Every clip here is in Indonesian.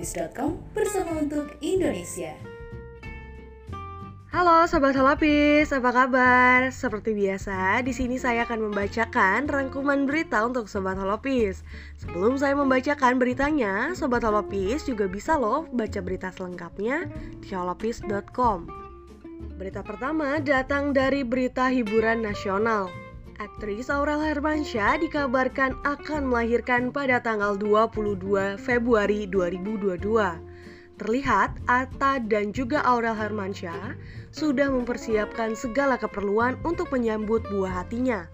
holopis.com bersama untuk Indonesia. Halo Sobat Holopis, apa kabar? Seperti biasa, di sini saya akan membacakan rangkuman berita untuk Sobat Holopis. Sebelum saya membacakan beritanya, Sobat Holopis juga bisa loh baca berita selengkapnya di holopis.com. Berita pertama datang dari berita hiburan nasional. Aktris Aurel Hermansyah dikabarkan akan melahirkan pada tanggal 22 Februari 2022. Terlihat Atta dan juga Aurel Hermansyah sudah mempersiapkan segala keperluan untuk menyambut buah hatinya.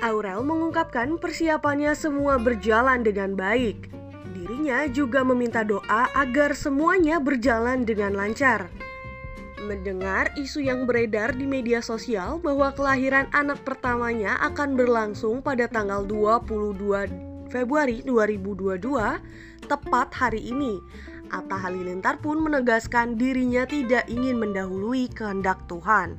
Aurel mengungkapkan persiapannya semua berjalan dengan baik. Dirinya juga meminta doa agar semuanya berjalan dengan lancar. Mendengar isu yang beredar di media sosial bahwa kelahiran anak pertamanya akan berlangsung pada tanggal 22 Februari 2022, tepat hari ini, Atta Halilintar pun menegaskan dirinya tidak ingin mendahului kehendak Tuhan.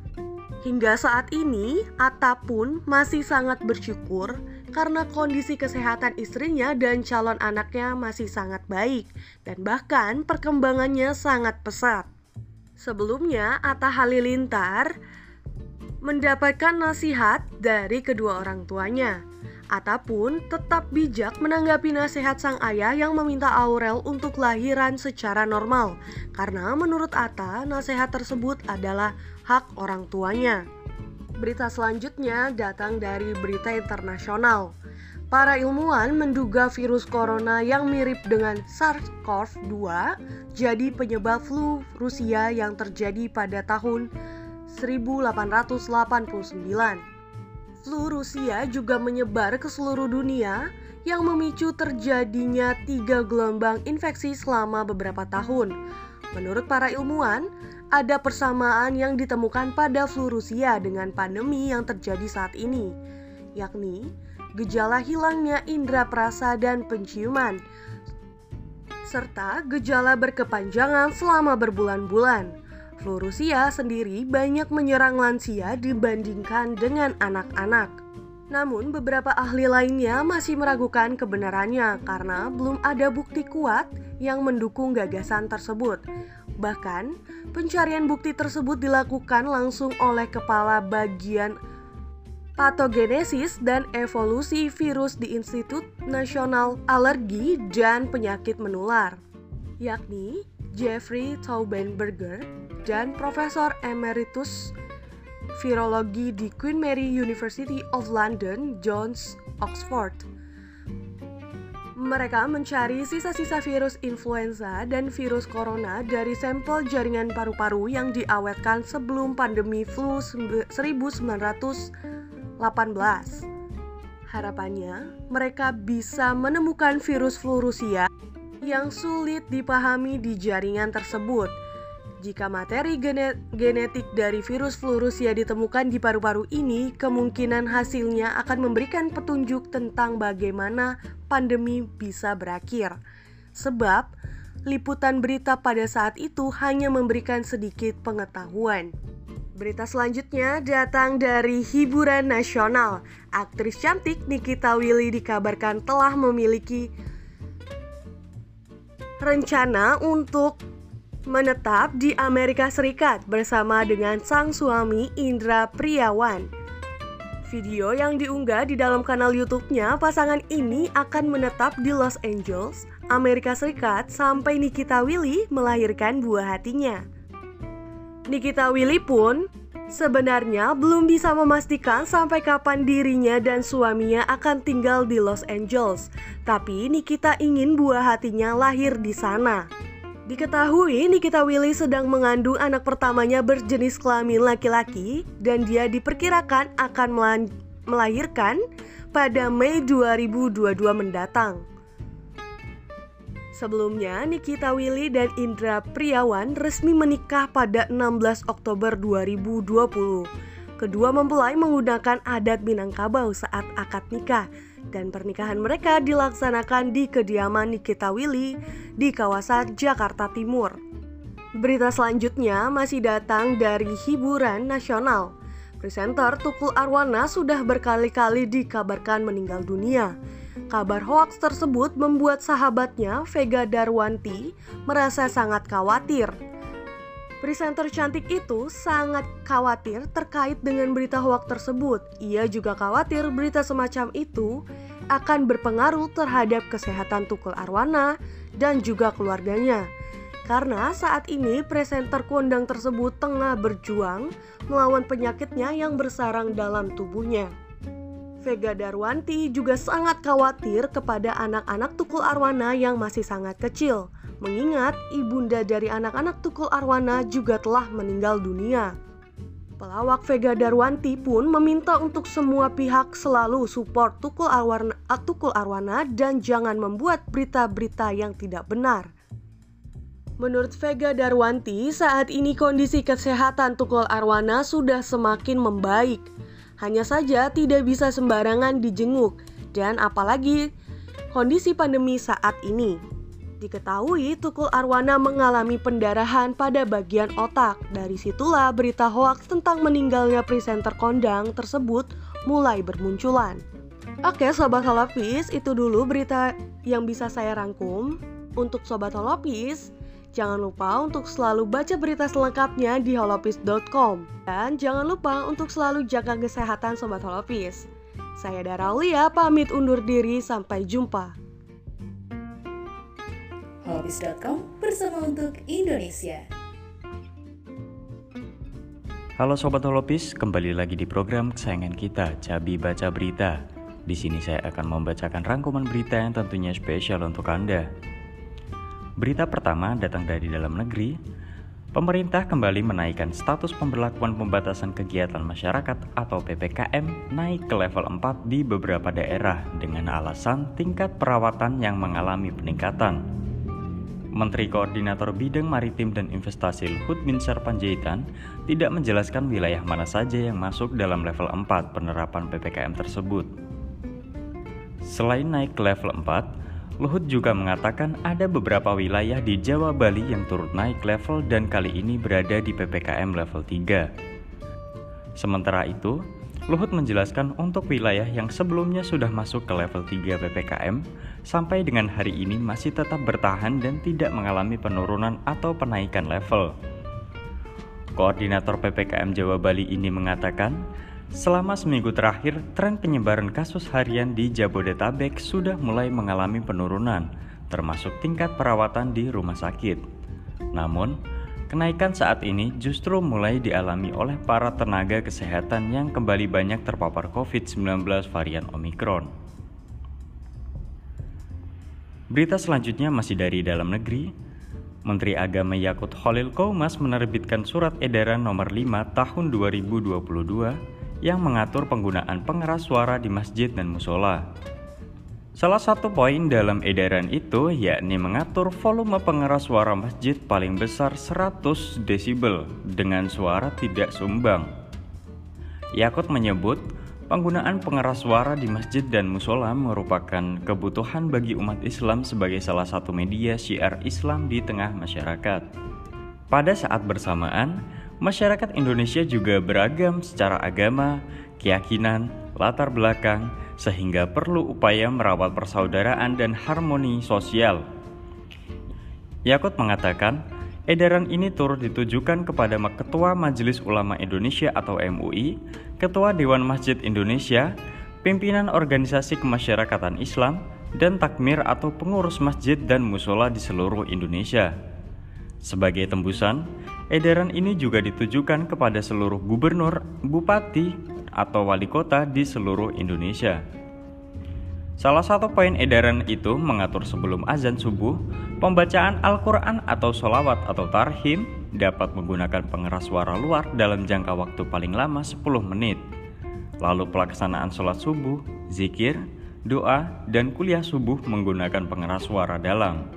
Hingga saat ini, Atta pun masih sangat bersyukur karena kondisi kesehatan istrinya dan calon anaknya masih sangat baik dan bahkan perkembangannya sangat pesat. Sebelumnya, Atta Halilintar mendapatkan nasihat dari kedua orang tuanya Ata pun tetap bijak menanggapi nasihat sang ayah yang meminta Aurel untuk lahiran secara normal karena menurut Ata nasihat tersebut adalah hak orang tuanya. Berita selanjutnya datang dari berita internasional. Para ilmuwan menduga virus corona yang mirip dengan SARS-CoV-2 jadi penyebab flu Rusia yang terjadi pada tahun 1889 flu Rusia juga menyebar ke seluruh dunia yang memicu terjadinya tiga gelombang infeksi selama beberapa tahun. Menurut para ilmuwan, ada persamaan yang ditemukan pada flu Rusia dengan pandemi yang terjadi saat ini, yakni gejala hilangnya indera perasa dan penciuman, serta gejala berkepanjangan selama berbulan-bulan. Flu Rusia sendiri banyak menyerang lansia dibandingkan dengan anak-anak. Namun, beberapa ahli lainnya masih meragukan kebenarannya karena belum ada bukti kuat yang mendukung gagasan tersebut. Bahkan, pencarian bukti tersebut dilakukan langsung oleh kepala bagian patogenesis dan evolusi virus di Institut Nasional Alergi dan Penyakit Menular, yakni Jeffrey Taubenberger dan Profesor Emeritus Virologi di Queen Mary University of London, Jones, Oxford. Mereka mencari sisa-sisa virus influenza dan virus corona dari sampel jaringan paru-paru yang diawetkan sebelum pandemi flu 1918. Harapannya, mereka bisa menemukan virus flu Rusia yang sulit dipahami di jaringan tersebut – jika materi genetik dari virus flu Rusia ditemukan di paru-paru ini, kemungkinan hasilnya akan memberikan petunjuk tentang bagaimana pandemi bisa berakhir. Sebab liputan berita pada saat itu hanya memberikan sedikit pengetahuan. Berita selanjutnya datang dari hiburan nasional. Aktris cantik Nikita Willy dikabarkan telah memiliki rencana untuk menetap di Amerika Serikat bersama dengan sang suami Indra Priawan. Video yang diunggah di dalam kanal YouTube-nya, pasangan ini akan menetap di Los Angeles, Amerika Serikat sampai Nikita Willy melahirkan buah hatinya. Nikita Willy pun sebenarnya belum bisa memastikan sampai kapan dirinya dan suaminya akan tinggal di Los Angeles, tapi Nikita ingin buah hatinya lahir di sana. Diketahui Nikita Willy sedang mengandung anak pertamanya berjenis kelamin laki-laki dan dia diperkirakan akan melahirkan pada Mei 2022 mendatang. Sebelumnya, Nikita Willy dan Indra Priawan resmi menikah pada 16 Oktober 2020. Kedua mempelai menggunakan adat Minangkabau saat akad nikah dan pernikahan mereka dilaksanakan di kediaman Nikita Willy di kawasan Jakarta Timur. Berita selanjutnya masih datang dari hiburan nasional. Presenter Tukul Arwana sudah berkali-kali dikabarkan meninggal dunia. Kabar hoaks tersebut membuat sahabatnya, Vega Darwanti, merasa sangat khawatir. Presenter cantik itu sangat khawatir terkait dengan berita hoaks tersebut. Ia juga khawatir berita semacam itu akan berpengaruh terhadap kesehatan Tukul Arwana dan juga keluarganya. Karena saat ini presenter kondang tersebut tengah berjuang melawan penyakitnya yang bersarang dalam tubuhnya. Vega Darwanti juga sangat khawatir kepada anak-anak Tukul Arwana yang masih sangat kecil, mengingat ibunda dari anak-anak Tukul Arwana juga telah meninggal dunia. Pelawak Vega Darwanti pun meminta untuk semua pihak selalu support Tukul Arwana, Tukul Arwana dan jangan membuat berita-berita yang tidak benar. Menurut Vega Darwanti, saat ini kondisi kesehatan Tukul Arwana sudah semakin membaik hanya saja tidak bisa sembarangan dijenguk dan apalagi kondisi pandemi saat ini. Diketahui Tukul Arwana mengalami pendarahan pada bagian otak. Dari situlah berita hoaks tentang meninggalnya presenter kondang tersebut mulai bermunculan. Oke Sobat Holopis, itu dulu berita yang bisa saya rangkum. Untuk Sobat Holopis, Jangan lupa untuk selalu baca berita selengkapnya di holopis.com. Dan jangan lupa untuk selalu jaga kesehatan Sobat Holopis. Saya Dara Aulia, pamit undur diri, sampai jumpa. Holopis.com bersama untuk Indonesia. Halo Sobat Holopis, kembali lagi di program kesayangan kita, Cabi Baca Berita. Di sini saya akan membacakan rangkuman berita yang tentunya spesial untuk Anda. Berita pertama datang dari dalam negeri. Pemerintah kembali menaikkan status pemberlakuan pembatasan kegiatan masyarakat atau PPKM naik ke level 4 di beberapa daerah dengan alasan tingkat perawatan yang mengalami peningkatan. Menteri Koordinator Bidang Maritim dan Investasi Luhut Binsar Panjaitan tidak menjelaskan wilayah mana saja yang masuk dalam level 4 penerapan PPKM tersebut. Selain naik ke level 4, Luhut juga mengatakan ada beberapa wilayah di Jawa Bali yang turut naik level dan kali ini berada di PPKM level 3. Sementara itu, Luhut menjelaskan untuk wilayah yang sebelumnya sudah masuk ke level 3 PPKM, sampai dengan hari ini masih tetap bertahan dan tidak mengalami penurunan atau penaikan level. Koordinator PPKM Jawa Bali ini mengatakan, Selama seminggu terakhir, tren penyebaran kasus harian di Jabodetabek sudah mulai mengalami penurunan, termasuk tingkat perawatan di rumah sakit. Namun, kenaikan saat ini justru mulai dialami oleh para tenaga kesehatan yang kembali banyak terpapar COVID-19 varian Omikron. Berita selanjutnya masih dari dalam negeri. Menteri Agama Yakut Holil Koumas menerbitkan surat edaran nomor 5 tahun 2022 yang mengatur penggunaan pengeras suara di masjid dan musola. Salah satu poin dalam edaran itu yakni mengatur volume pengeras suara masjid paling besar 100 desibel dengan suara tidak sumbang. Yakut menyebut penggunaan pengeras suara di masjid dan musola merupakan kebutuhan bagi umat Islam sebagai salah satu media syiar Islam di tengah masyarakat. Pada saat bersamaan, Masyarakat Indonesia juga beragam secara agama, keyakinan, latar belakang, sehingga perlu upaya merawat persaudaraan dan harmoni sosial. Yakut mengatakan, edaran ini turut ditujukan kepada Ketua Majelis Ulama Indonesia atau MUI, Ketua Dewan Masjid Indonesia, pimpinan organisasi kemasyarakatan Islam, dan takmir atau pengurus masjid dan musola di seluruh Indonesia. Sebagai tembusan, Edaran ini juga ditujukan kepada seluruh gubernur, bupati, atau wali kota di seluruh Indonesia. Salah satu poin edaran itu mengatur sebelum azan subuh, pembacaan Al-Quran atau sholawat atau tarhim dapat menggunakan pengeras suara luar dalam jangka waktu paling lama 10 menit. Lalu pelaksanaan sholat subuh, zikir, doa, dan kuliah subuh menggunakan pengeras suara dalam.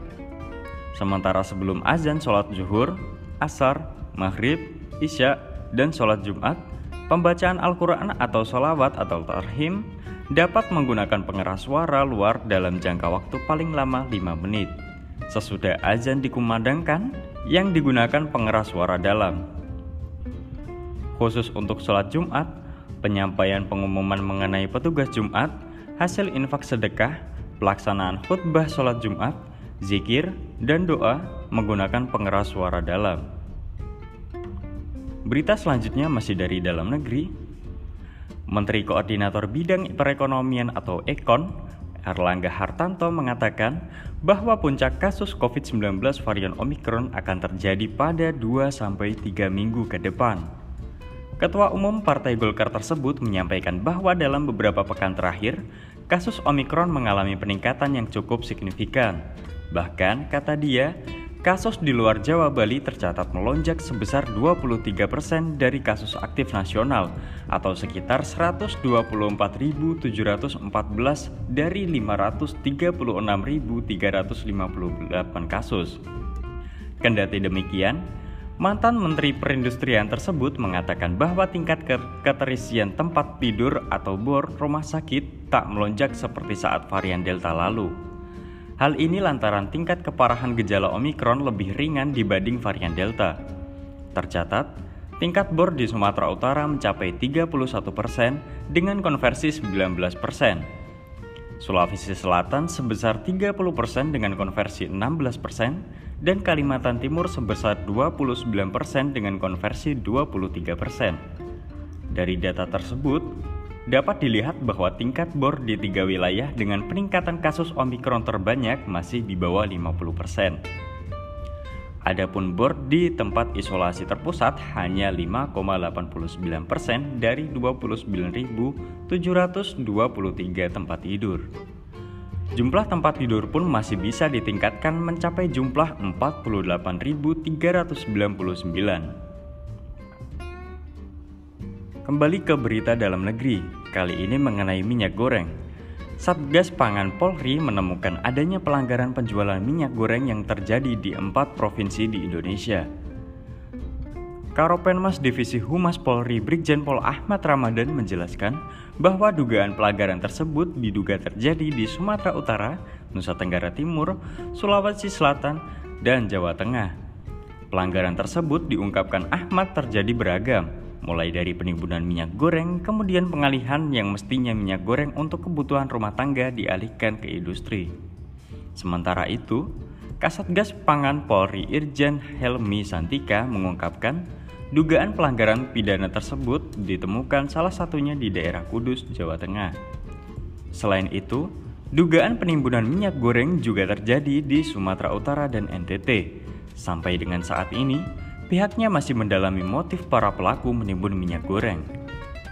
Sementara sebelum azan sholat zuhur, asar, maghrib, isya, dan sholat Jumat, pembacaan Al-Quran atau sholawat atau tarhim dapat menggunakan pengeras suara luar dalam jangka waktu paling lama 5 menit. Sesudah azan dikumandangkan, yang digunakan pengeras suara dalam. Khusus untuk sholat Jumat, penyampaian pengumuman mengenai petugas Jumat hasil infak sedekah, pelaksanaan khutbah sholat Jumat, zikir, dan doa menggunakan pengeras suara dalam. Berita selanjutnya masih dari dalam negeri. Menteri Koordinator Bidang Perekonomian atau Ekon, Erlangga Hartanto mengatakan bahwa puncak kasus COVID-19 varian Omikron akan terjadi pada 2-3 minggu ke depan. Ketua Umum Partai Golkar tersebut menyampaikan bahwa dalam beberapa pekan terakhir, kasus Omikron mengalami peningkatan yang cukup signifikan. Bahkan, kata dia, kasus di luar Jawa Bali tercatat melonjak sebesar 23% dari kasus aktif nasional atau sekitar 124.714 dari 536.358 kasus. Kendati demikian, mantan Menteri Perindustrian tersebut mengatakan bahwa tingkat keterisian tempat tidur atau bor rumah sakit tak melonjak seperti saat varian Delta lalu. Hal ini lantaran tingkat keparahan gejala Omikron lebih ringan dibanding varian Delta. Tercatat, tingkat bor di Sumatera Utara mencapai 31% dengan konversi 19%. Sulawesi Selatan sebesar 30% dengan konversi 16% dan Kalimantan Timur sebesar 29% dengan konversi 23%. Dari data tersebut, dapat dilihat bahwa tingkat bor di tiga wilayah dengan peningkatan kasus Omikron terbanyak masih di bawah 50%. Adapun bor di tempat isolasi terpusat hanya 5,89% dari 29.723 tempat tidur. Jumlah tempat tidur pun masih bisa ditingkatkan mencapai jumlah 48.399. Kembali ke berita dalam negeri, kali ini mengenai minyak goreng. Satgas Pangan Polri menemukan adanya pelanggaran penjualan minyak goreng yang terjadi di empat provinsi di Indonesia. Karopenmas Divisi Humas Polri Brigjen Pol Ahmad Ramadan menjelaskan bahwa dugaan pelanggaran tersebut diduga terjadi di Sumatera Utara, Nusa Tenggara Timur, Sulawesi Selatan, dan Jawa Tengah. Pelanggaran tersebut diungkapkan Ahmad terjadi beragam, mulai dari penimbunan minyak goreng, kemudian pengalihan yang mestinya minyak goreng untuk kebutuhan rumah tangga dialihkan ke industri. Sementara itu, Kasatgas Pangan Polri Irjen Helmi Santika mengungkapkan dugaan pelanggaran pidana tersebut ditemukan salah satunya di daerah Kudus, Jawa Tengah. Selain itu, dugaan penimbunan minyak goreng juga terjadi di Sumatera Utara dan NTT. Sampai dengan saat ini, Pihaknya masih mendalami motif para pelaku menimbun minyak goreng.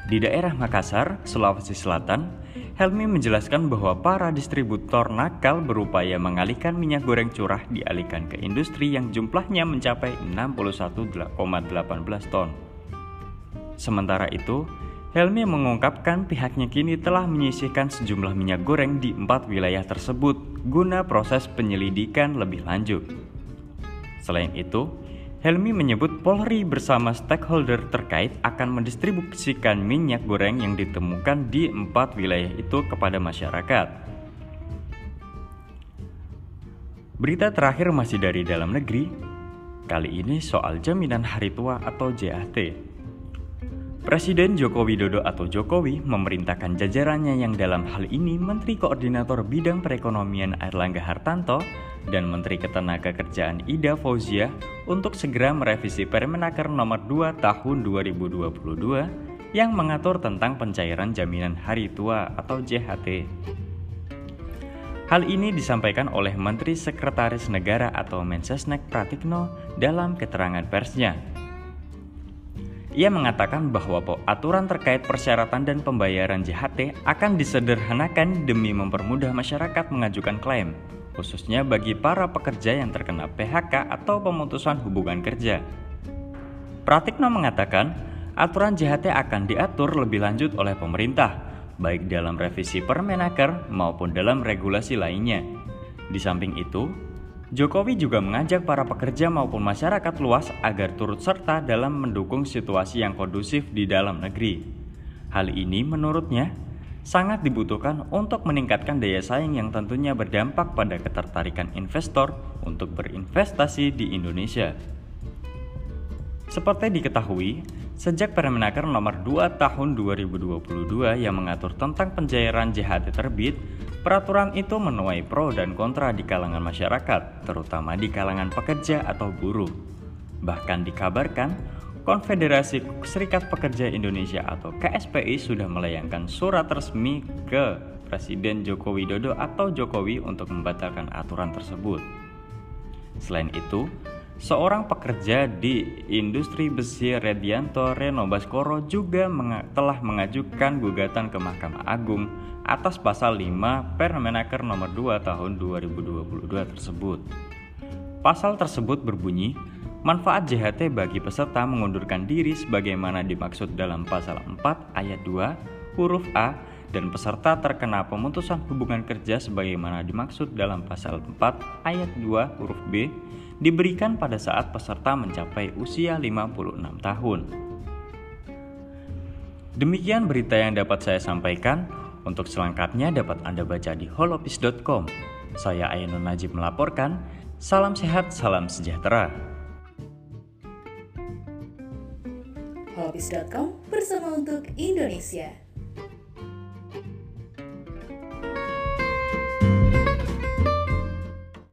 Di daerah Makassar, Sulawesi Selatan, Helmi menjelaskan bahwa para distributor nakal berupaya mengalihkan minyak goreng curah dialihkan ke industri yang jumlahnya mencapai 61,18 ton. Sementara itu, Helmi mengungkapkan pihaknya kini telah menyisihkan sejumlah minyak goreng di empat wilayah tersebut guna proses penyelidikan lebih lanjut. Selain itu, Helmi menyebut Polri bersama stakeholder terkait akan mendistribusikan minyak goreng yang ditemukan di empat wilayah itu kepada masyarakat. Berita terakhir masih dari dalam negeri, kali ini soal jaminan hari tua atau JHT. Presiden Joko Widodo atau Jokowi memerintahkan jajarannya yang dalam hal ini Menteri Koordinator Bidang Perekonomian Airlangga Hartanto dan Menteri Ketenagakerjaan Ida Fauzia untuk segera merevisi Permenaker Nomor 2 Tahun 2022 yang mengatur tentang pencairan jaminan hari tua atau JHT. Hal ini disampaikan oleh Menteri Sekretaris Negara atau Mensesnek Pratikno dalam keterangan persnya. Ia mengatakan bahwa aturan terkait persyaratan dan pembayaran JHT akan disederhanakan demi mempermudah masyarakat mengajukan klaim khususnya bagi para pekerja yang terkena PHK atau pemutusan hubungan kerja. Pratikno mengatakan, aturan JHT akan diatur lebih lanjut oleh pemerintah, baik dalam revisi Permenaker maupun dalam regulasi lainnya. Di samping itu, Jokowi juga mengajak para pekerja maupun masyarakat luas agar turut serta dalam mendukung situasi yang kondusif di dalam negeri. Hal ini menurutnya sangat dibutuhkan untuk meningkatkan daya saing yang tentunya berdampak pada ketertarikan investor untuk berinvestasi di Indonesia. Seperti diketahui, Sejak Permenaker nomor 2 tahun 2022 yang mengatur tentang pencairan JHT terbit, peraturan itu menuai pro dan kontra di kalangan masyarakat, terutama di kalangan pekerja atau buruh. Bahkan dikabarkan, Konfederasi Serikat Pekerja Indonesia atau KSPI sudah melayangkan surat resmi ke Presiden Joko Widodo atau Jokowi untuk membatalkan aturan tersebut. Selain itu, Seorang pekerja di industri besi Redianto Reno Baskoro juga menga telah mengajukan gugatan ke Mahkamah Agung atas pasal 5 Permenaker nomor 2 tahun 2022 tersebut. Pasal tersebut berbunyi, manfaat JHT bagi peserta mengundurkan diri sebagaimana dimaksud dalam pasal 4 ayat 2 huruf A dan peserta terkena pemutusan hubungan kerja sebagaimana dimaksud dalam pasal 4 ayat 2 huruf B diberikan pada saat peserta mencapai usia 56 tahun. Demikian berita yang dapat saya sampaikan. Untuk selengkapnya dapat Anda baca di holopis.com. Saya Ainun Najib melaporkan. Salam sehat, salam sejahtera. Holopis.com bersama untuk Indonesia.